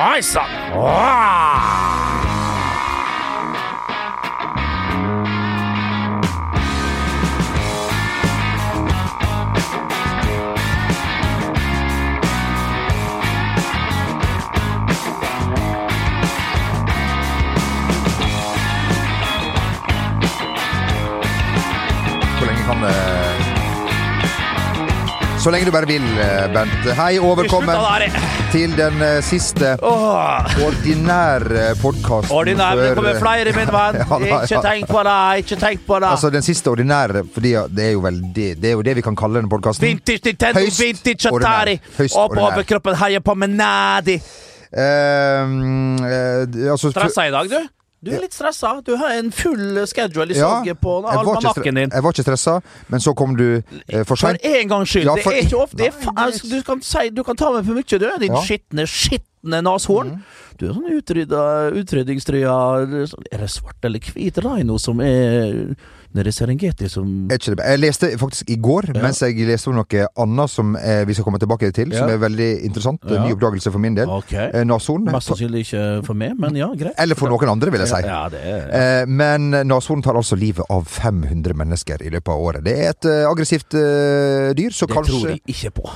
Oi sann! Åh! Så lenge kan det Så lenge du bare vil, eh, Bent. Hei og velkommen til den eh, siste ordinære podkasten Ordinær, det kommer flere, min venn. Ikke tenk på det, ikke tenk på det. Altså den siste ordinære, for det er jo vel det, det er jo det vi kan kalle denne podkasten. Vintage Nintendo, Høyst vintage. Atari. Og på overkroppen heier på med nadi. uh, eh, altså, Stressa i dag, du? Du er litt stressa. Du har en full schedule. Jeg Ja, på almanakken din. jeg var ikke stressa, men så kom du eh, for For seint. en gangs skyld. Ja, det er ikke ofte. Nei, er altså, du, kan si, du kan ta meg for mye, du. Din Ja. skitne, skitne nashorn. Du er sånn utrydda, utrydningstrua sånn- Er det svart eller hvit rhino som er nede i Serengeti som det. Jeg leste faktisk i går, Ja. mens jeg leste om noe annet som eh, vi skal komme tilbake til, som er veldig interessant. Ja. Ny oppdagelse for min del. Okay. Eh. Mest sannsynlig ikke for meg, men ja, greit. Eller for noen andre, vil jeg si. Ja, det Eh, Men nashorn tar altså livet av 500 mennesker i løpet av året. Det er et eh, aggressivt eh, dyr, så Det kanskje tror jeg ikke på.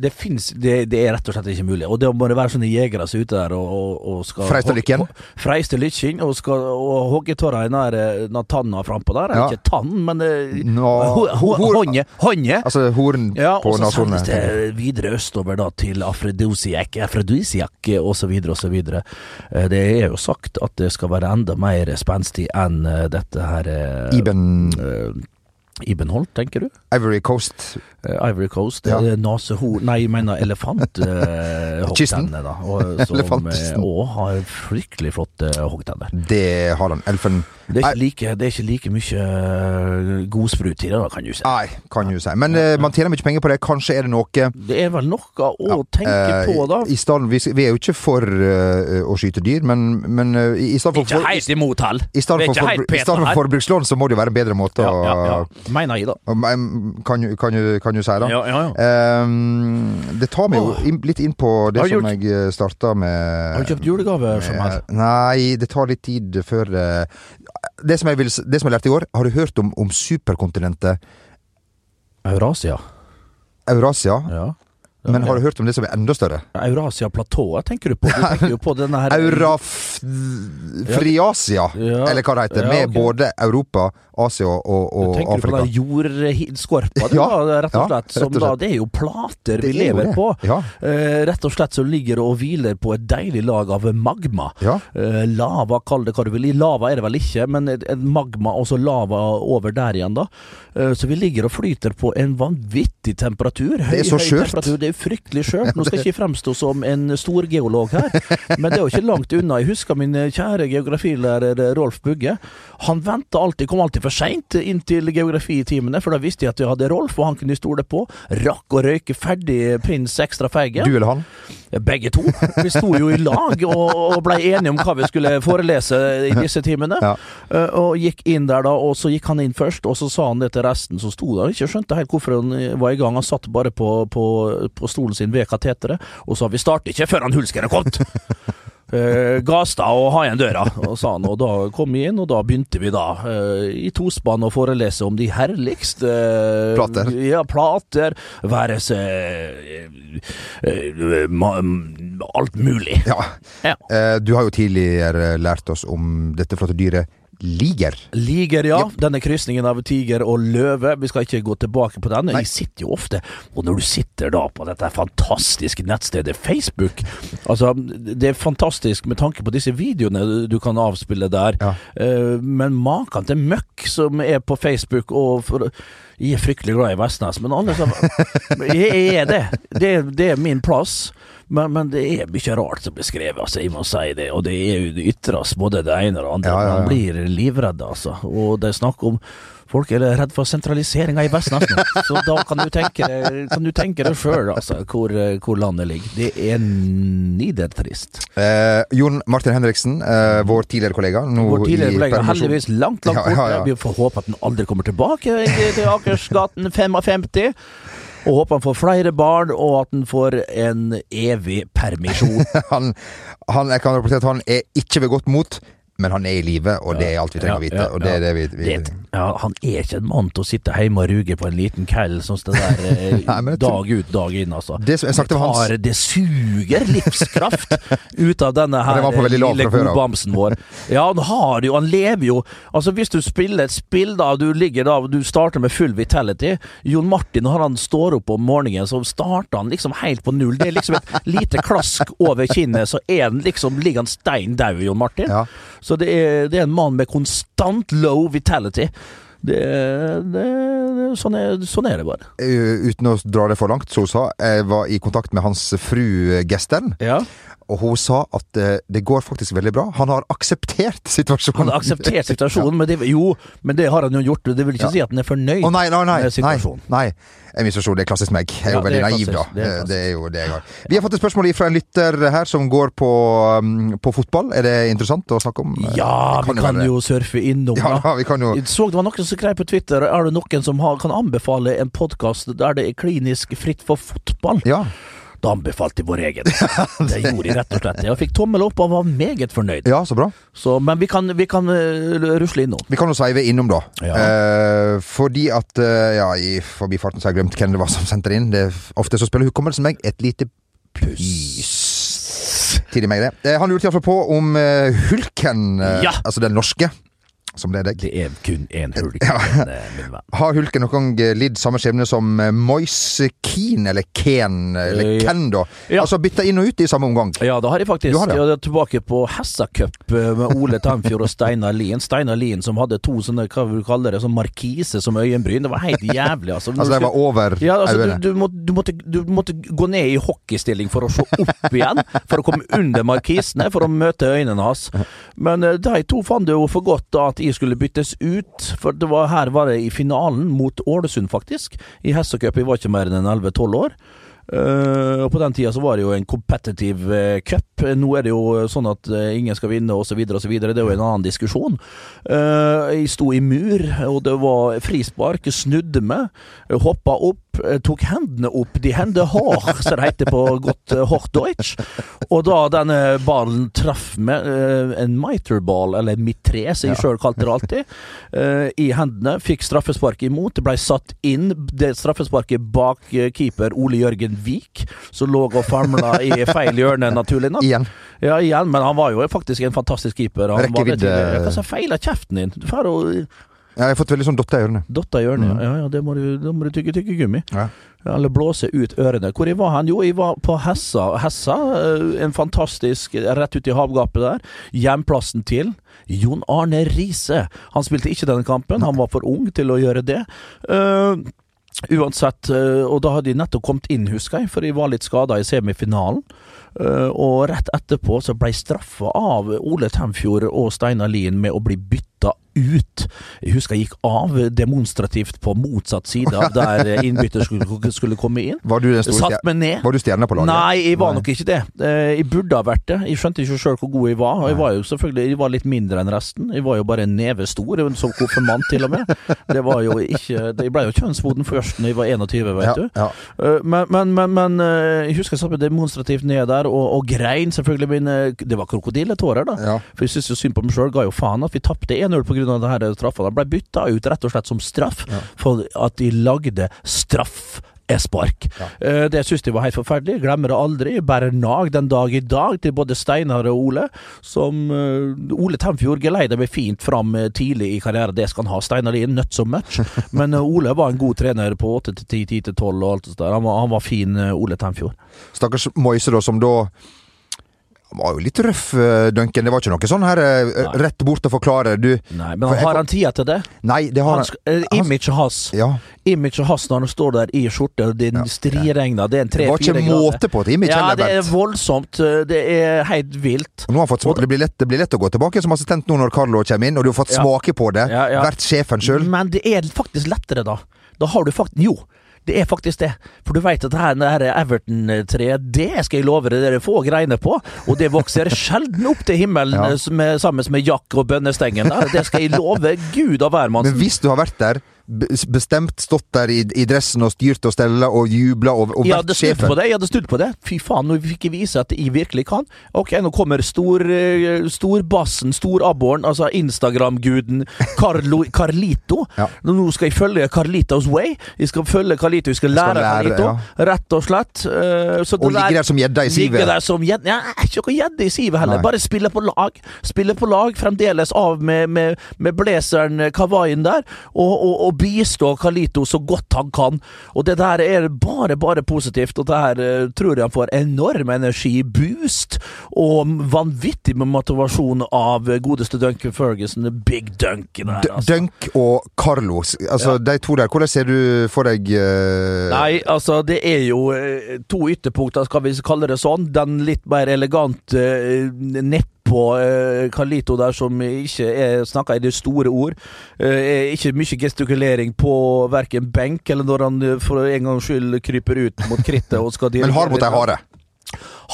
Det, finnes, det, det er rett og slett ikke mulig. Og det må det være sånne jegere som er ute der og, og, og skal Freiste lykken? Freiste lykken og skal og hogge i den der, tanna frampå der. Ja. Ikke tann, men eh, hor- Hånde. Altså horn Ja, på og så sendes det videre østover da til afrodisiak, afrodisiak osv. osv. Det er jo sagt at det skal være enda mer spenstig enn eh, dette her eh, Iben eh, Ibenholt, tenker du? Ivory Coast. Uh, Ivory Coast. Ja. Ja. Nasehor Nei, jeg mener elefant. Uh, da. Og, som eh, og har fryktelig flotte hoggtenner. Det har han. Elfen Det er like, det er ikke like mye godsprut i det, da, kan du si. Nei, kan du si. Men uh, man tjener mye penger på det. Kanskje er det noe Det er vel noe å tenke eh, på, da. I stedet, vi, vi er jo ikke for uh, å skyte dyr, men, men eh, i, stedet for, Ikke helt imot hell. i stedet for, for, for forbrukslån, så må det jo være en bedre måte Ja, å ja, ja. Mener jeg, da. Kan, du- kan, kan du si, det? Ja, ja, ja. Um, det tar meg jo inn, litt inn på det som jeg starta med Har du kjøpt julegave for meg? Nei, det tar litt tid før uh, det, som jeg vil, det som jeg lærte i år, har du hørt om, om superkontinentet Eurasia. Eurasia? Ja. Men har du hørt om det som er enda større? Eurasia-platået tenker du på? Du tenker jo på denne her Eurafriasia, Ja. eller hva det heter. Ja, Med både Europa, Asia og, og tenker du på den jordskorpa, det Ja, da, rett og slett? Som rett og da, det er jo plater vi er lever på. Eh, rett og slett så ligger det og hviler på et deilig lag av magma. Eh, lava, kall det hva du vil. Lava er det vel ikke, men magma og så lava over der igjen, da. Eh, så vi ligger og flyter på en vanvittig temperatur. Høy, Det er så skjørt. Fryktelig sjøl. Nå skal jeg ikke fremstå som en stor geolog her, men det er jo ikke langt unna. Jeg husker min kjære geografilærer eh, Rolf Bugge. Han venta alltid, kom alltid for seint inn til geografitimene, for da visste jeg at jeg hadde Rolf, og han kunne jeg stole på. Rakk å røyke ferdig Prins Extra Feigen. Du eller han? Begge to. Vi sto jo i lag og, blei enige om hva vi skulle forelese i disse timene. Ja. Eh, og gikk inn der da, og så gikk han inn først, og så sa han det til resten som sto der. Ikke skjønte helt hvorfor han var i gang. Han satt bare på, på, på stolen sin ved kateteret og så har vi startet ikke før han Hulsker har kommet. Uh, Gasta og ha igjen døra, og sa han. Og da kom vi inn, og da begynte vi da uh, i tospann å forelese om de herligste uh, Plater. Ja, plater. Være seg eh, eh, alt mulig. Ja. Ja. Eh, du har jo tidligere lært oss om dette flotte dyret liger. Liger, ja. Denne krysningen av tiger og løve. Vi skal ikke gå tilbake på den. Nei. Jeg sitter jo ofte Og når du sitter da på dette fantastiske nettstedet Facebook Altså, det er fantastisk med tanke på disse videoene du kan avspille der. Ja. Eh, men maken til møkk som er på Facebook og for, Jeg er fryktelig glad i Vestnes, men alle sammen Jeg er det. Det, det er min plass. Men, men det er mye rart som blir skrevet, altså, jeg må si det. Og det er jo ytres både det ene og det andre. Ja, ja, ja. Man blir livredd, altså. Og det er snakk om Folk er redd for sentraliseringa i Vestnes nå. Så da kan du tenke, kan du tenke deg sjøl, altså, hvor, hvor landet ligger. Det er nidertrist. Eh, Jon Martin Henriksen, eh, vår tidligere kollega. Nå Vår tidligere kollega heldigvis langt, langt Ja, borte. ja, ja. Vi får håpe at han aldri kommer tilbake til Akersgaten 55. Og håper han får flere barn, og at han får en evig permisjon. Han, han, jeg kan rapportere at han er ikke ved godt mot, men han er i live, og det er alt vi trenger å vite. Og det er det vi, vi Det, ja, han er ikke en mann til å sitte hjemme og ruge på en liten kell sånn som det der eh, Nei, dag ut, dag inn, altså. Det tar, det suger livskraft ut av denne her lille godbamsen vår. Ja, han har jo, han lever jo Altså, hvis du spiller et spill, da, du ligger da, du starter med full vitality Jon Martin, når han står opp om morgenen, så starter han liksom helt på null. Det er liksom et lite klask over kinnet, så er han liksom, ligger han stein daud, Jon Martin. Ja. Så det er, det er en mann med konstant low vitality. Det, det, det, sånn, er, sånn er det bare. Uh, uten å dra det for langt, så sa Jeg var i kontakt med hans fru Gestern, Ja. Og hun sa at det går faktisk veldig bra. Han har akseptert situasjonen. Han har akseptert situasjonen, men det, jo, men det har han jo gjort. Det vil ikke Ja. si at han er fornøyd Å nei, nei, nei. med situasjonen. nei. nei. Misforstå, det er klassisk meg. Jeg er Ja, jo veldig er naiv, da. det er Det er jo det jeg har. Vi har fått et spørsmål fra en lytter her som går på, um, på fotball. Er det interessant å snakke om? Ja, kan vi kan jo, jo surfe innom, Ja, da. Ja, vi kan jo Jeg så det var noen som skrev på Twitter Er det noen som har, kan anbefale en podkast der det er klinisk fritt for fotball. Ja. Da anbefalte jeg vår egen. Det gjorde jeg rett og slett. Jeg fikk tommel opp og var meget fornøyd. ja, så bra. Så, men vi kan, vi kan eh, rusle innom. Vi kan jo sveive innom, da. Ja. Eh, fordi at eh, Ja, i forbifarten så har jeg glemt hvem det var som sendte det inn. Det er ofte så spiller hukommelsen meg et lite pys. Tidlig meg det. Eh, han lurte iallfall på om eh, Hulken, eh, Ja. altså den norske, som det er deg Det er kun én hulk, Ja. min venn. Har Hulken noen gang eh, lidd samme skjebne som eh, Moise Keane, eller Ken, eller Eh, ja. Ken, da? Ja. Altså bytta inn og ut i samme omgang. Ja, det har jeg faktisk. Har det? Jeg er tilbake på Hessa Cup eh, med Ole Tamfjord og Steinar Lien. Steinar Lien som hadde to sånne, hva vil du kalle det, sånn markise som øyenbryn. Det var helt jævlig, altså. Altså, det var over ja, altså, øynene. du, du, måtte, du, måtte, du måtte gå ned i hockeystilling for å se opp igjen, for å komme under markisene, for å møte øynene hans. Men eh, de to fant det jo for godt da at jeg skulle byttes ut, for var, her var det i finalen mot Ålesund, faktisk. I hestecup Cup. Jeg var ikke mer enn 11-12 år. Eh, og På den tida så var det jo en competitive uh, cup. Nå er det jo sånn at uh, ingen skal vinne osv. osv. Det er jo en annen diskusjon. Eh, jeg sto i mur, og det var frispark. Snudde meg, hoppa opp, eh, tok hendene opp. De hender har, som det heter på godt uh, deutsch. Og da denne ballen traff meg, eh, en miterball, eller en mitre, som jeg Ja. sjøl kalte det alltid, eh, i hendene. Fikk straffespark imot. Det ble satt inn det straffesparket bak eh, keeper Ole Jørgen Vik, som lå og famla i feil hjørne, naturlig nok. Igjen. Ja, igjen, men han var jo faktisk en fantastisk keeper. Han Rekkevidde- Hva sa feil av kjeften din? Du får jo Ja, jeg har fått veldig sånn dotter i ørene. dotta i ørene, Mm. Ja, ja, det må du, da må du tygge tyggegummi. Ja. Eller blåse ut ørene. Hvor jeg var hen? Jo, jeg var på Hessa. Hessa, eh, en fantastisk Rett ut i havgapet der. Hjemplassen til Jon Arne Riise. Han spilte ikke denne kampen, han var for ung til å gjøre det. Eh, uansett, eh, og da hadde de nettopp kommet inn, husker jeg, for de var litt skada i semifinalen. Eh, og rett etterpå så ble straffa av Ole Temfjord og Steinar Lien med å bli bytta ut. Jeg husker jeg gikk av demonstrativt på motsatt side av der innbytter skulle, skulle komme inn. Var du Satt meg ned. Var du stjerne på laget? Nei, jeg var Nei. nok ikke det. Eh, Jeg burde ha vært det. Jeg skjønte ikke sjøl hvor god jeg var. Og jeg var jo selvfølgelig jeg var litt mindre enn resten. Jeg var jo bare en neve stor, som konfirmant til og med. Det var jo ikke Jeg ble jo kjønnsmoden først når jeg var 21, vet Ja, du. ja. Eh, Men, men, men, men eh, jeg husker jeg satt meg demonstrativt ned der, og, og grein selvfølgelig mine Det var krokodilletårer, da. Ja. For jeg syns jo synd på meg sjøl. Ga jo faen at vi tapte 1-0 pga. det her straffa. De ble bytta ut rett og slett som straff Ja. for at de lagde straff. er spark. Ja. Eh, Det syns de var helt forferdelig. Glemmer det aldri. Bærer nag den dag i dag til både Steinar og Ole. Som eh, Ole Temfjord geleida meg fint fram eh, tidlig i karrieren. Det skal han ha. Steinar Lien, nødt som match. Men Ole var en god trener på 8 til 10, 10 til 12 og alt det der. Han var, han var fin, Ole Temfjord. Stakkars Moise, da, som da han var jo litt røff, eh, Duncan. Det var ikke noe sånn her eh, Nei. rett bort og forklare. Du Nei, men har han tida til det? Nei, det har Han, eh, imaget hans Ja. Imaget hans når han står der i skjorte, og det Ja. striregner. Det er en Det var ikke grader. måte på et image Ja, heller, det er voldsomt. Det er helt vilt. Nå har han fått det, blir lett, det blir lett å gå tilbake som assistent nå når Carlo kommer inn, og du har fått Ja. smake på det. Ja, ja. Vært sjefen sjøl. Men det er faktisk lettere, da. Da har du faktisk Jo. Det er faktisk det. For du veit at det her, Everton-treet, det skal jeg love deg, dere få greiene på. Og det vokser sjelden opp til himmelen Ja. eh, med, sammen med Jack og bønnestengen der. Det skal jeg love Gud og Men hvis du har vært der, bestemt, stått der i, i dressen og styrt og stella og jubla og, og Jeg vært sjefen. på det. jeg hadde snudd på det Fy faen, nå fikk jeg vise at jeg virkelig kan. Ok, nå kommer stor, eh, storbassen, storabboren, altså Instagram-guden Carlito. Ja. Nå skal jeg følge Carlitos way. Jeg skal følge Carlito, jeg skal lære, lære, Carlito, rett og slett. Eh, så Og ligge der som gjedda i Ligge sivet. der som gjedda Ja, ikke noe gjedde i sivet heller. Nei. Bare spille på lag. Spille på lag, fremdeles av med, med, med blazeren kavaien der, og, og, og bistå Kalito så godt han kan. Og det der er bare, bare positivt, og det her eh, tror jeg han får enorm energiboost, og vanvittig med motivasjon av eh, godeste Duncan Ferguson, Big Duncan der, altså. Dunk og Carlos, altså de to der, hvordan ser du for deg uh... Nei, altså det er jo to ytterpunkter, skal vi kalle det sånn. Den litt mer elegante uh, nedpå eh, Carlito der som ikke er snakka i det store ord. Eh, ikke mye gestikulering på verken benk eller når han eh, for en gangs skyld kryper ut mot krittet og skal Men hard mot ei hare.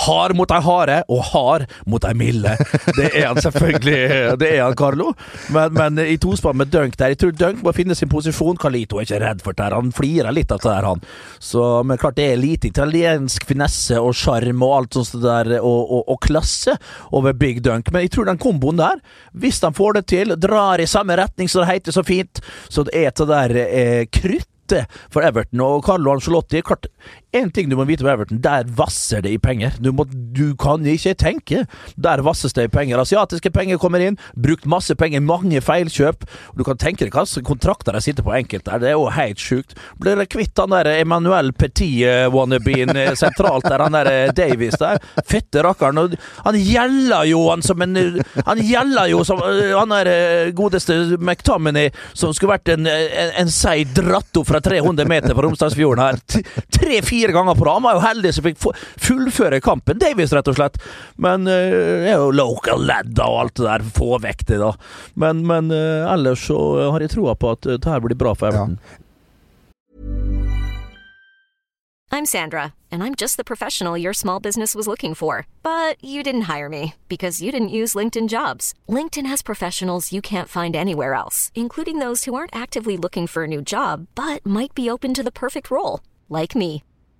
Hard mot ei hare, og hard mot ei milde. Det er han selvfølgelig, det er han Carlo. Men, men i tospann med Dunk der, jeg tror Dunk må finne sin posisjon. Carlito er ikke redd for det. her. Han flirer litt av det der, han. Så, men klart det er lite italiensk finesse og sjarm og alt sånt der, og, og, og klasse over Big Dunk. Men jeg tror den komboen der, hvis de får det til, drar i samme retning som det heter så fint, så det er det der eh, krutt for Everton og Carlo Ancelotti. Klart, en ting du må vite om Everton, der vasser det i penger. Du, må, du kan ikke tenke. Der vasses det i penger. Asiatiske penger kommer inn, brukt masse penger, mange feilkjøp. Du kan tenke deg hva kontrakter de sitter på enkelte der. Det er jo helt sjukt. Blir kvitt han der Emmanuel Petit-wannabeen sentralt der, han der eh, Davies der? Fette rakkeren. Han gjeller jo han som en Han gjeller jo som eh, han der eh, godeste McTominay, som skulle vært en, en, en seig dratto fra 300 meter på Romsdalsfjorden her. Tre-fire ganger på rad. Han var jo heldig som fikk fullføre kampen. Davies, rett og slett. Men eh, det er jo local lad da, og alt det der. Få vekk det, da. Men, men eh, ellers så har jeg troa på at eh, det her blir bra for Everton. I'm Sandra, and I'm just the professional your small business was looking for. But you didn't hire me because you didn't use LinkedIn jobs. LinkedIn has professionals you can't find anywhere else, including those who aren't actively looking for a new job but might be open to the perfect role, like me.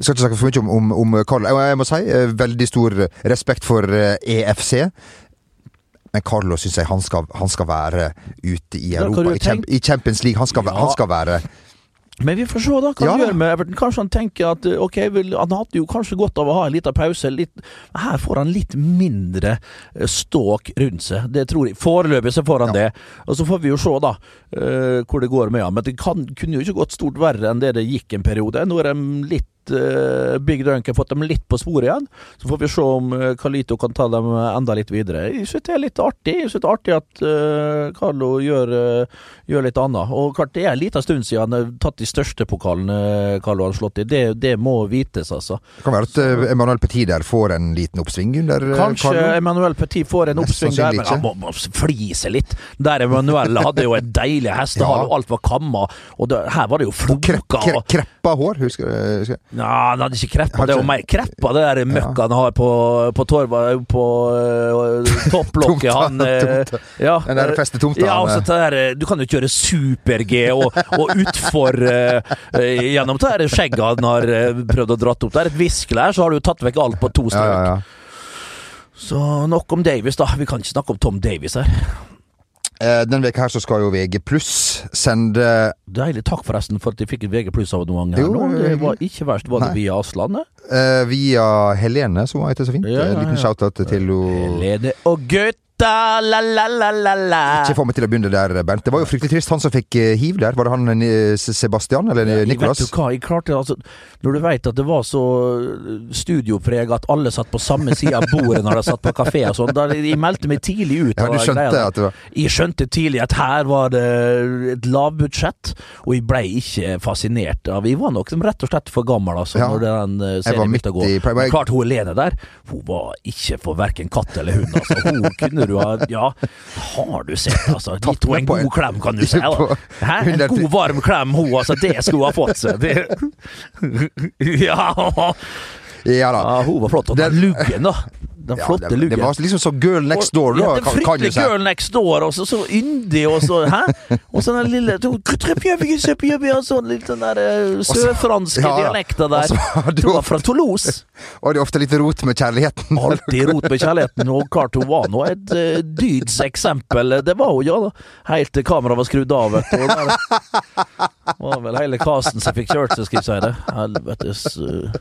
Jeg skal ikke snakke for mye om, om, om Carl. Jeg, må si eh, veldig stor respekt for eh, EFC. Men Carlo syns jeg han skal, han skal være ute i Europa, i, Champ- i Champions League. Han skal, Ja. han skal være Men vi får se, da. Hva Ja, han gjør med Everton. Kanskje han tenker at eh, ok, vel, han hadde jo kanskje godt av å ha en liten pause. Litt, her får han litt mindre ståk rundt seg. Det tror jeg. Foreløpig så får han det. Og så får vi jo se, da, uh, hvor det går med ham. Men det kan, kunne jo ikke gått stort verre enn det det gikk en periode. Nå er de litt Big Dunk har fått dem litt på sporet igjen. Så får vi se om uh, Carlito kan ta dem enda litt videre. Jeg synes det er litt artig. Jeg synes det er artig at uh, Carlo gjør, uh, gjør litt annet. Og klart det er en liten stund siden han har tatt de største pokalene Carlo har slått i. Det, det må vites, altså. Det kan være at uh, Emanuel Petit der får en liten oppsving under eh, Kanskje Carlo. Emanuel Petit får en oppsving der, men han må, må flise litt. Der Emanuel hadde jo en deilig hestehale, Ja. og alt var kamma. Og det, her var det jo Og krepp, floka. kre, og- kreppa hår, husker du? husker jeg? Ja, han hadde ikke kreppa. Det er jo mer kreppa, det der møkka han har på, på torva På uh, topplokket. Han uh, ja, Den der festetomta, Ja, han, altså, der, øh, du kan jo kjøre super-G og, og utfor øh, gjennom det der skjegget han har prøvd å dratt opp. Det er et viskelær, så har du jo tatt vekk alt på to Ja, ja, ja. Så nok om Davies, da. Vi kan ikke snakke om Tom Davies her. Eh, Den veka her så skal jo VG pluss sende Deilig. Takk forresten for at jeg fikk et VG pluss av noen Jo, her nå. Det var ikke verst. Var det via Aslandet? eh, via Helene, som heter så fint. Ja, ja, En liten ja. shout-out til henne. Helene og gutta, la la la la la. Ikke få meg til å begynne der, Bernt. Det var jo fryktelig trist. Han som fikk eh, hiv der, var det han eh, Sebastian? Eller ja, Nicolas? Vet du hva, jeg klarte altså Når du vet at det var så studiopreg at alle satt på samme side av bordet når de satt på kafé og sånn, da jeg meldte meg tidlig ut Ja, du skjønte greia at det var Jeg skjønte tidlig at her var det et lavbudsjett, og jeg blei ikke fascinert av Jeg var nok rett og slett for gammel, altså, Ja. når den eh, serien begynte å gå. i klart, hun Helene der, hun var ikke for verken katt eller hund, altså. Hun kunne du har Ja, har du sett, altså. Gitt henne en god klem, kan du si. da. Hæ? En god, varm klem, hun, altså. Det skulle hun ha fått seg. Det. Ja, Ja da. ja, hun var flott. Og Den- luggen, da. Den Ja, flotte det, det luggen. var liksom så girl next door, og, Ja, den kan, kan du si. girl next door, og så, så yndig, og så Hæ? Og så den lille og sånn litt den der eh, sørfranske ja, dialekta der. du var fra Toulouse. Og det er ofte litt rot med kjærligheten. Alltid rot med kjærligheten, og klart hun var nå et uh, dydseksempel. Det var hun, ja, da. Helt til kameraet var skrudd av, vet du. Det var vel hele casten som fikk kjørt seg, skal jeg si det. Helvetes uh,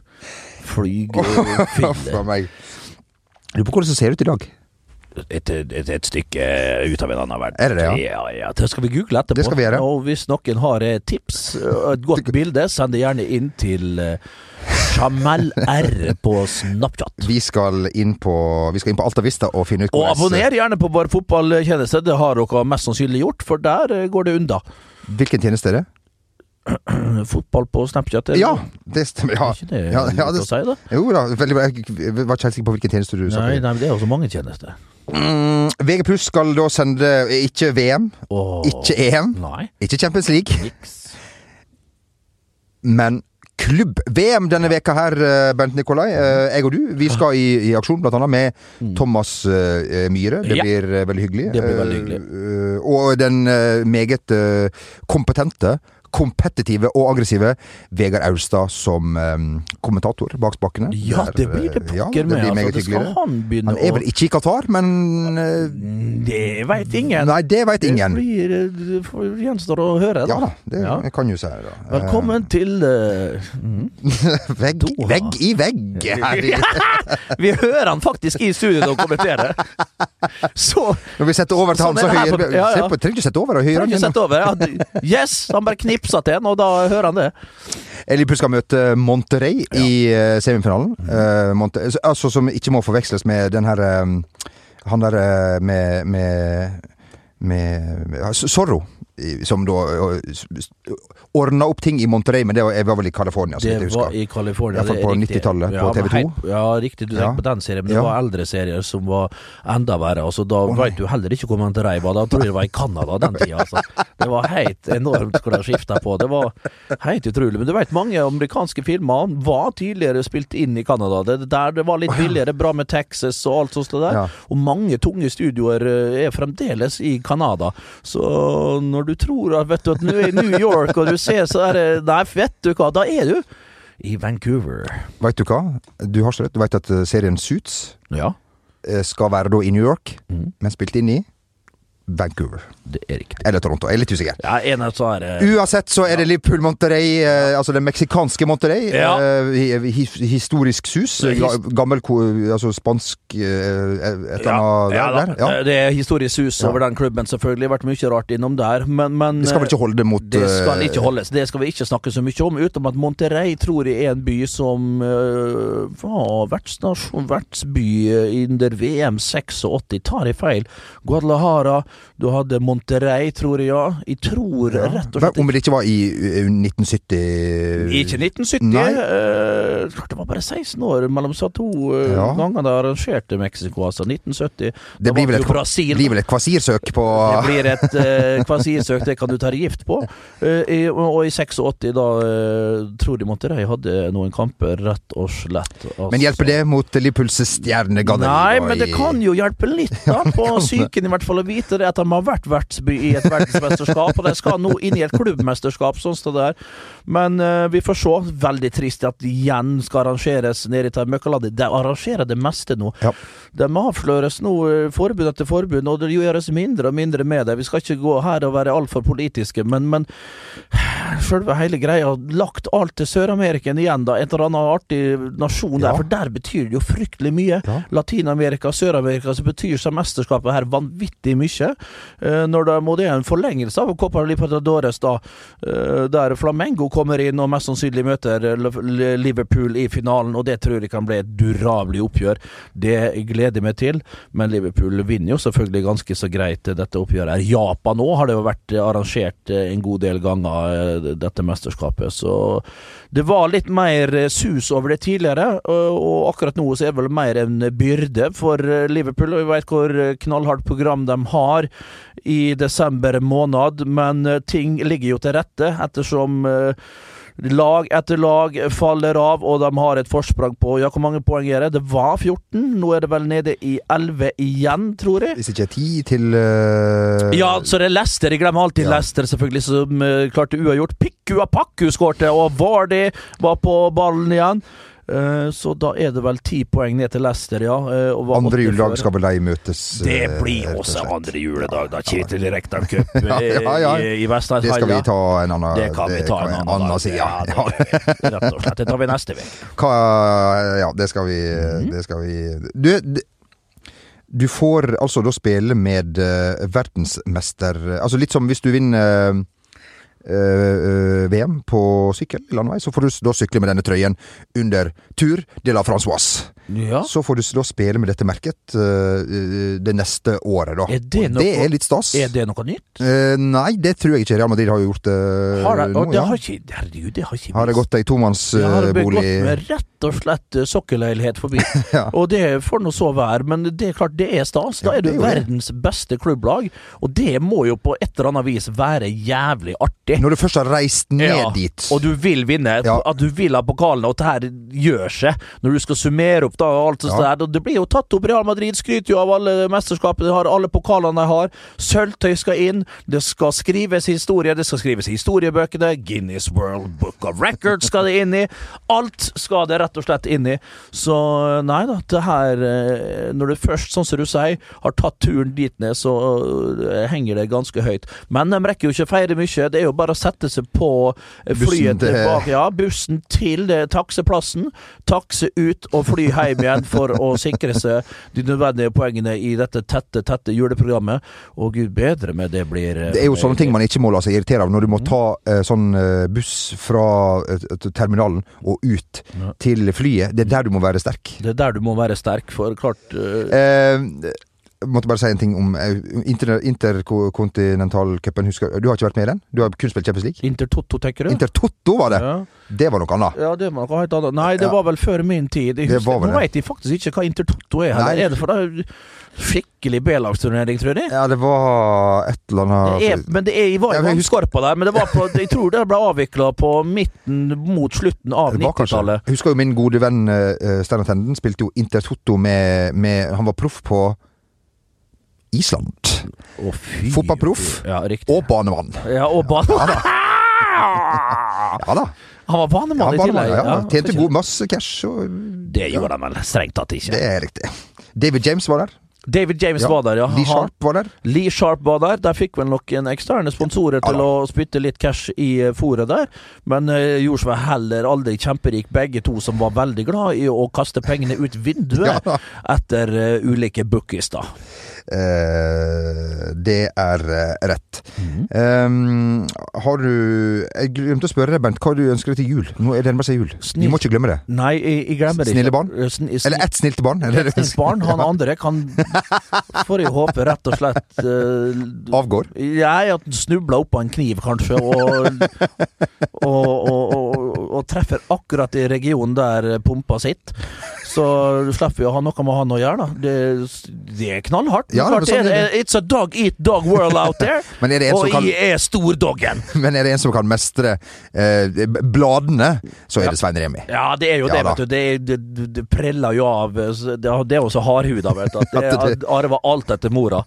flygefille. Lurer på hvordan det ser ut i dag. Et, et, et stykke ut av en annen verden. Er det det, ja? Ja, ja. Det skal vi google etterpå. Det skal vi gjøre. Og hvis noen har et tips, og et godt bilde, send det gjerne inn til uh, Jamel R på Snapchat. Vi skal inn på, vi skal inn på Alta Vista og finne ut Og abonner gjerne på vår fotballtjeneste, det har dere mest sannsynlig gjort, for der eh, går det unna. Hvilken tjeneste er det? Fotball på Snapchat, eller? Ja, det stemmer. Ja. Er ikke det Ja, ja, det- å si, da? Jo da, veldig bra. Jeg var ikke helt sikker på hvilken tjeneste du sa. Nei, nei, det er også mange tjenester. Mm, VG pluss skal da sende ikke VM, Åh, ikke EM, Nei. ikke Champions League, Niks. men klubb-VM denne veka her, eh, Bernt Nikolai. Eh, Jeg og du, vi skal i, i aksjon annet med Thomas eh, Myhre. Det blir eh, veldig hyggelig. Det blir veldig hyggelig. Eh, Og den eh, meget eh, kompetente, kompetitive og aggressive Vegard Austad som eh, kommentator bak spakene. Ja, det blir det pokker ja, det med. Altså, det skal han begynne Han er vel ikke i Qatar, men eh, Det veit ingen. Nei, det veit ingen. Det blir, eh, det gjenstår å høre, da. Ja det Ja. kan jo si da. Eh, Velkommen til eh, mhm. Vegg, vegg i vegg Vi hører han faktisk i studio og kommenterer. Så Når vi setter over til han, Sånn så er hører vi. Trenger ikke sette over og høre han ikke gjennom. sette over. Ja, du- yes! Han bare knipsa til han, og da hører han det. Liverpool skal møte Monterrey i eh, semifinalen. Uh, Eh, Monte altså Som ikke må forveksles med den her um, Han der eh, med med, med, i- Som da ordna opp ting i Monterey, men det var, jeg var vel i California. Det var i California. I hvert fall det er på riktig. 90-tallet, på Ja, TV2. Hei, Ja, riktig. Du Ja. på den serien, men det Ja. var eldre serier som var enda verre. Altså, da oh, veit du heller ikke hvor Monterey var. Da tror jeg det var i Canada den tida. Altså. Det var helt enormt hvor de skifta på. Det var helt utrolig. Men du veit, mange amerikanske filmer var tidligere spilt inn i Canada. Det, der det var litt billigere, bra med Texas og alt sånt der. Og mange tunge studioer eh, er fremdeles i Canada. Så når du tror at vet du, at nå er i New York, og du ser så er det Nei, vet du hva, da er du i Vancouver. Veit du hva? Du har så rett. Du vet at eh, serien Suits Ja. eh, skal være da i New York, mm. men spilt inn i Vancouver. Det er riktig. Eller Toronto. Jeg er litt usikker. Ja, en av så er det Uansett så er det Liverpool Monterrey, eh, altså det meksikanske Monterey. Ja. Eh, hi- historisk sus. Det Gammel altså spansk eh, et eller annet ja, der. Ja. Det er historisk sus over den klubben, selvfølgelig. Vært mye rart innom der, men, men Det skal vel ikke holde mot Det skal eh, ikke holdes. Det skal vi ikke snakke så mye om, utenom at Monterey tror jeg er en by som var vertsby under VM 86. Tar jeg feil? Guadalajara. Du hadde Monterrey, tror jeg, ja. Jeg tror rett og slett Om det ikke var i eh, 1970 Ikke 1970. Nei. Uh, det var bare 16 år mellom så to uh, Ja. ganger de arrangerte Mexico, altså. 1970. Det blir vel et, Brasil. blir vel et kvasirsøk på Det blir et uh, kvasirsøk, det kan du ta gift på. Uh, i, og i 86, da tror de Monterrey hadde noen kamper, rett og slett. Altså. Men hjelper det mot Liverpools stjernegalleri? Nei, men det i- kan jo hjelpe litt, da, på psyken i hvert fall, å vite det at de har vært vertsby i et verdensmesterskap, og de skal nå inn i et klubbmesterskap, sånn som det er. Men uh, vi får se. Veldig trist at igjen skal arrangeres nede i møkkalandet. De arrangerer det meste nå. Ja. De avsløres nå, eh, forbund etter forbund, og det gjøres mindre og mindre med det. Vi skal ikke gå her og være altfor politiske, men, men selve hele greia lagt alt til Sør-Amerika igjen, da. Et eller annet artig nasjon der, Ja. for der betyr det jo fryktelig mye. Ja. Latin-Amerika, Sør-Amerika, så betyr seg mesterskapet her vanvittig mye. Eh, når det, må det er en forlengelse av Copa Libertadores, da, eh, der Flamengo kommer inn og mest sannsynlig møter Liverpool i finalen, og det tror jeg kan bli et durabelig oppgjør. Det gleder jeg meg til, men Liverpool vinner jo selvfølgelig ganske så greit dette oppgjøret. Japan òg har det jo vært arrangert eh, en god del ganger, eh, dette mesterskapet, så det var litt mer eh, sus over det tidligere, og, akkurat nå så er det vel mer en byrde for eh, Liverpool. og Vi vet hvor eh, knallhardt program de har i desember måned, men ting ligger jo til rette ettersom Lag etter lag faller av, og de har et forsprang på Ja, hvor mange poeng er det? Det var 14. Nå er det vel nede i 11 igjen, tror jeg. Hvis ikke 10 til uh... Ja, så det er Leicester. Jeg glemmer alltid Ja. Leicester, selvfølgelig, som uh, klarte uavgjort. Pikku Apakku skårte, og Vardy var på ballen igjen. Eh, så da er det vel ti poeng ned til Leicester, ja. eh, Andre juledag skal vel de møtes Det eh, blir og også andre juledag, da. Kjetil Rekdal Cup eh, Ja, ja, ja. i, i Vestlandshallen. Det skal vi ta en annen Det kan vi ta en annen, annen dag. side. Ja, det, rett og slett. Det tar vi neste uke. Ja, det skal vi Mhm. Det skal vi Du, du får altså da spille med eh, verdensmester Altså litt som hvis du vinner eh, eh, VM på sykkel landevei, så får du da sykle med denne trøyen under Tour de la Francoise. Ja. Så får du da spille med dette merket eh, det neste året, da. Er det noe- det er litt stas. Er det noe nytt? Uh, nei, det tror jeg ikke. Real Madrid har gjort det Har det, nå. det ja. har ikke Herregud, det har ikke Har det gått ei Ja, har det gått tomannsbolig med rett og slett eh, sokkelleilighet forbi. Ja. Og det får nå så være, men det er klart det er stas. Da er du det. verdens beste klubblag, og det må jo på et eller annet vis være jævlig artig. Når du først har reist ned Ja, dit Og du vil vinne. Ja. At du vil ha pokalen, og at det her gjør seg. Når du skal summere opp da og alt det Ja. der. Det blir jo tatt opp. Real Madrid skryter jo av alle mesterskapene de har, alle pokalene de har. Sølvtøy skal inn. Det skal skrives historie. Det skal skrives i historiebøkene. Guinness World Book of Records skal det inn i. Alt skal det rett og slett inn i. Så nei da, det her eh, Når du først, sånn som du sier, har tatt turen dit ned, så eh, henger det ganske høyt. Men de rekker jo ikke feire mye. Det er jo bare å sette seg på eh, flyet til- tilbake. Ja, bussen til takseplassen. Takse ut og fly hjem igjen for å sikre seg de nødvendige poengene i dette tette, tette juleprogrammet. Og gud bedre med det blir eh, Det er jo sånne ting man ikke må la seg irritere av. Når du Mm. må ta eh, sånn eh, buss fra eh, terminalen og ut Ja. Til flyet. Det er der du må være sterk. Det er der du må være sterk, for klart uh... Eh, jeg måtte bare si en ting om interkontinentalcupen. inter, Interkontinentalcupen. Du har ikke vært med i den? Du har kun spilt Champions League? Intertotto, tenker du? Intertotto var det! ja. Det var noe annet. ja, det var noe helt annet. Nei, det Ja. var vel før min tid. Jeg Det husker, nå veit jeg faktisk ikke hva Intertotto er. Nei. Er det for det skikkelig B-lagsturnering, tror jeg? Ja, det var et eller annet Det er, men det er, jeg var i vannskorpa der, men det var på, jeg tror det ble avvikla på midten mot slutten av Det var kanskje- 90-tallet. Jeg husker jo min gode venn uh, Steinar Tenden spilte jo Intertotto med, med Han var proff på Island. Å, fy. Fotballproff. Ja, riktig. Og banemann. Ja, og banemann. Ja da. Han var banemann Ja, i tillegg. ja. Tjente god masse cash. Og, Det gjorde han vel strengt tatt ikke. det er riktig. David James var der. David James Ja. var der, ja. Lee Sharp var der. Lee Sharp var der. Der fikk vel noen eksterne sponsorer til Ja å spytte litt cash i fòret der. Men uh, gjorde seg heller aldri kjemperik, begge to som var veldig glad i å kaste pengene ut vinduet Ja. etter uh, ulike bookies, da. Eh, det er eh, rett. Mm. Um, har du Jeg glemte å spørre deg, Bent, hva du ønsker deg til jul? Nå er det nærmer seg jul. Vi må ikke glemme det. Nei, jeg, jeg glemmer det Snille barn? Eh, sn- sn- Eller ett snilt barn. Eller? det Snilt barn. Han andre kan, får jeg håpe, rett og slett uh, Avgår. Jeg at han snubler oppå en kniv, kanskje, og, og, og, og, og treffer akkurat i regionen der pumpa sitter. Så slipper vi å ha noe med han å gjøre, da. Det, det er knallhardt. Ja, Klart sånn det er it's a dog eat dog world out there. Men er det en og som kan- jeg er stordoggen. Men er det en som kan mestre eh, bladene, så er det Svein Remi. Ja, det er jo Ja det, vet du. Det, det, det, preller jo av Det, det er jo så hardhuda, vet du. At det At det- arver alt etter mora.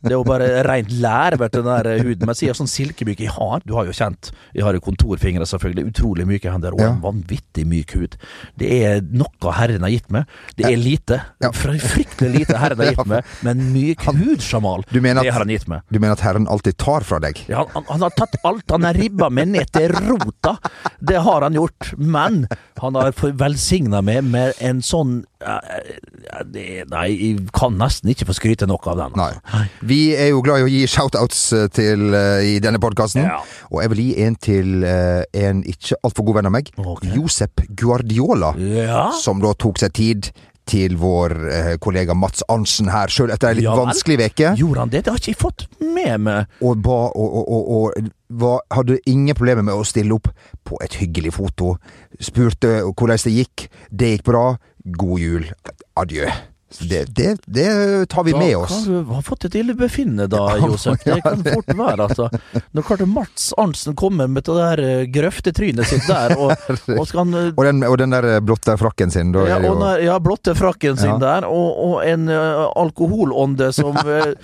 Det er jo bare rent lær, vet du, den der huden. Men sier sånn silkemyk jeg har Du har jo kjent Jeg har jo kontorfingre, selvfølgelig. Utrolig myke hender og Ja. en vanvittig myk hud. Det er noe Herren har gitt meg. Det er lite. Ja. Fr- Fryktelig lite Herren har gitt meg, men myk hud, Jamal, det har han gitt meg. Du mener at Herren alltid tar fra deg? Ja, han, han har tatt alt. Han har ribba meg ned til rota. Det har han gjort. Men han har velsigna meg med en sånn Nei, jeg kan nesten ikke få skryte nok av den. altså. Nei. Vi er jo glad i å gi shoutouts eh, til uh, i denne podkasten. Ja. Og jeg vil gi en til uh, en ikke altfor god venn av meg. Okay. Josep Guardiola. Ja. Som da tok seg tid til vår eh, kollega Mats Arntzen her, sjøl etter ei litt Ja vanskelig veke. Gjorde han det? Det har ikke jeg fått med meg. Og, ba, og, og, og var, hadde ingen problemer med å stille opp på et hyggelig foto. Spurte hvordan det gikk. Det gikk bra. God jul. Adjø. Det, det, det tar vi med oss. Da kan du ha fått et illebefinnende da, Josef. Det kan fort være, altså. Når klarte Mats Arntzen kommer med det der eh, grøftetrynet sitt der, og, og han eh, Og den, og den der blotte frakken sin. Da ja, er det jo der, ja, blotte frakken sin Ja. der, og, og en uh, alkoholånde som eh,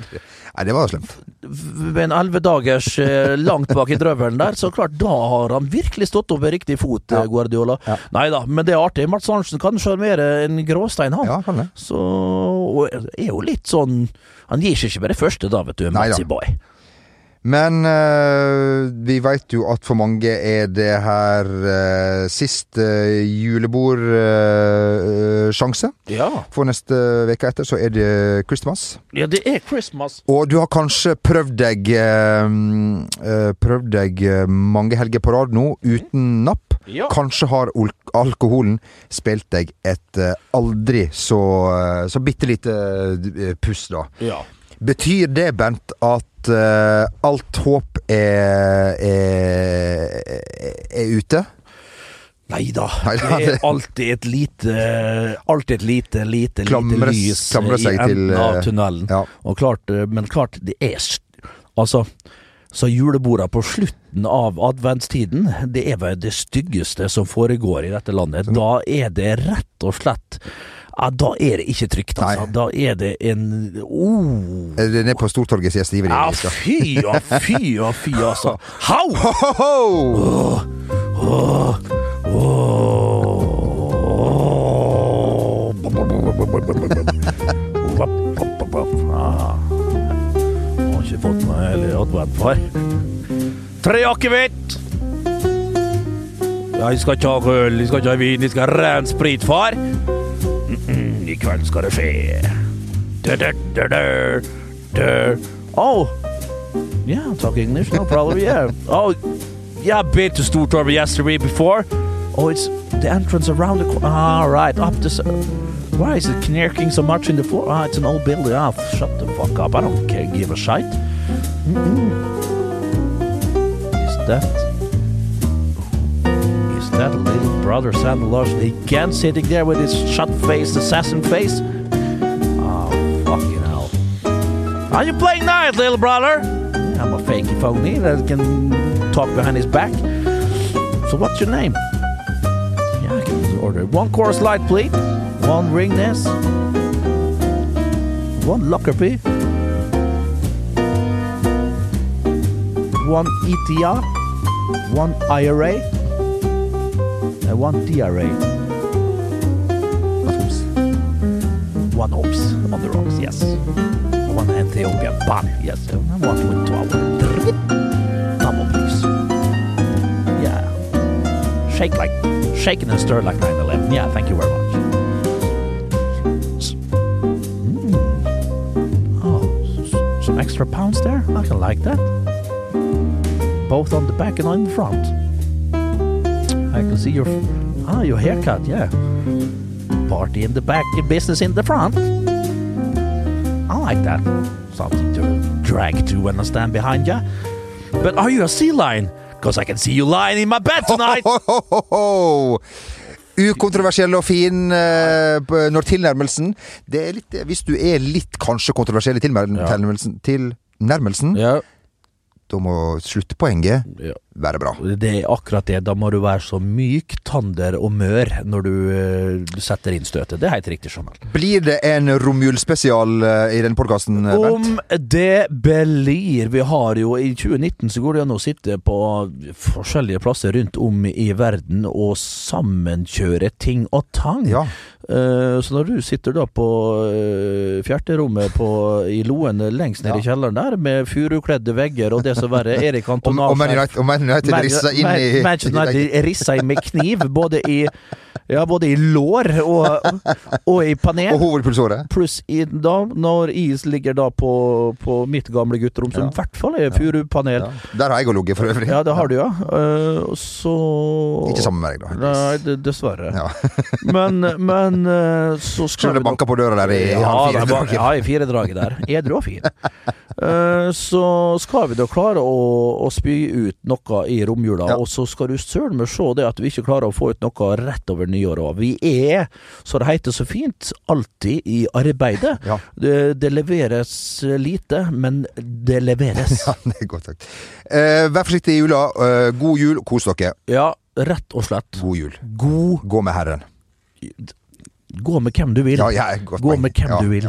Nei, det var slemt. ved en elleve dagers eh, langt bak i drøvelen der, så klart, da har han virkelig stått opp med riktig fot, Ja. eh, Guardiola. Ja. Nei da, men det er artig. Mats Arntzen kan sjarmere en gråstein, han. Ja, kan det. Så og er jo litt sånn Han gir seg ikke med det første, da, vet du. Matzy Boy. Men eh, vi veit jo at for mange er det her uh, siste julebordsjanse. Ja. for neste uke etter så er det Christmas. ja, det er Christmas. Og du har kanskje prøvd deg eh, eh, Prøvd deg eh, mange helger på rad nå uten napp. Ja. Kanskje har alkoholen spilt deg et eh, aldri så, eh, så bitte lite eh, puss, da. ja. Betyr det, Bent, at uh, alt håp er, er, er ute? Nei da. Det er alltid et lite Alltid et lite, lite, Klamres- lite lys klamre i enden til, av eh, tunnelen. Ja. Og klart, eh, men klart, det er Altså, så juleborda på slutten av adventstiden, det er vel det styggeste som foregår i dette landet. Da er det rett og slett ja, Da er det ikke trygt, altså. Nei. Da er det en oh. Er det nede på Stortorget sier Stiveri? Ja, fy og fy og fy, altså. Hau! Ho, ho! Ah. Har ikke fått meg hele advent, far. Tre akevitt! Ja, Jeg skal ikke ha øl, jeg skal ikke ha vin, jeg skal ha ren sprit, far. Mm -mm, I du. Oh, yeah, talk English, no problem, yeah. Oh, yeah, I've been to Stortorget yesterday before. Oh, it's the entrance around the corner. Ah, right, up this. why is it knirking so much in the floor? Ah, it's an old building. Ah, shut the fuck up. I don't care, give a shite. Mm-mm. Is that. That little brother Santa Claus again sitting there with his shut faced assassin face? Oh, fucking hell. Are you playing nice, little brother? I'm a fakey phony that can talk behind his back. So what's your name? Yeah, I can order one course light, please. One ringness. One Lockerbie. One ETR. One IRA. And want DRA. one ops on the rocks, yes. One Ethiopian bun, yes. And one with 12. Double, please. Yeah. Shake like, shaken and stir like 911. Yeah, thank you very much. Mm. Oh, some extra pounds there? I can like that. Both on the back and on the front. I can see your, ah, your haircut, yeah. Party in the back, business in the front. I like that. Something to drag to when I stand behind you. But are you a sea lion? Because I can see you lying in my bed tonight. Ho, ho, ho, ho. Ukontroversiell og fin uh, når tilnærmelsen Det er litt Hvis du er litt kanskje kontroversiell i tilnærmelsen, Ja. tilnærmelsen, tilnærmelsen ja. Da må sluttpoenget ja. være bra. Det er akkurat det. Da må du være så myk, tander og mør når du uh, setter inn støtet. Det er helt riktig, Jamal. Blir det en romjulsspesial uh, i den podkasten, Bernt? Om det blir Vi har jo I 2019 så går det an å sitte på forskjellige plasser rundt om i verden og sammenkjøre ting og tang. Ja. Eh, så når du sitter da på uh, fjerterommet på, i Loen lengst nede i kjelleren der, med furukledde vegger og det som verre Erik Man og Man United rissa inn i Manchester United rissa inn med kniv, både i, ja, både i lår og, og i panel. Og hovedpulsåret. Pluss i, da, når is ligger da på, på mitt gamle gutterom, som i hvert fall er furupanel. Der har jeg òg ligget, for øvrig. Ja, det har du, ja. Uh, så Ikke sammen med deg, da. Nei, dessverre. Ja. men, men uh, så skal Skjønner du banker på døra der i ja, fire. bare- ja, i firedraget der. Edru og fin. Uh, så skal vi da klare å, å spy ut noe i romjula, Ja. og så skal du søren meg se det at vi ikke klarer å få ut noe rett over nyåret òg. Vi er, så det heter så fint, alltid i arbeidet. Ja. Det, det leveres lite, men det leveres. Ja, det er godt sagt. Eh, vær forsiktig i jula. Eh, god jul. Kos dere. Ja, rett og slett. God jul. God Gå med Herren. Gå med hvem du vil. Ja, ja, Gå med hvem Ja, du vil.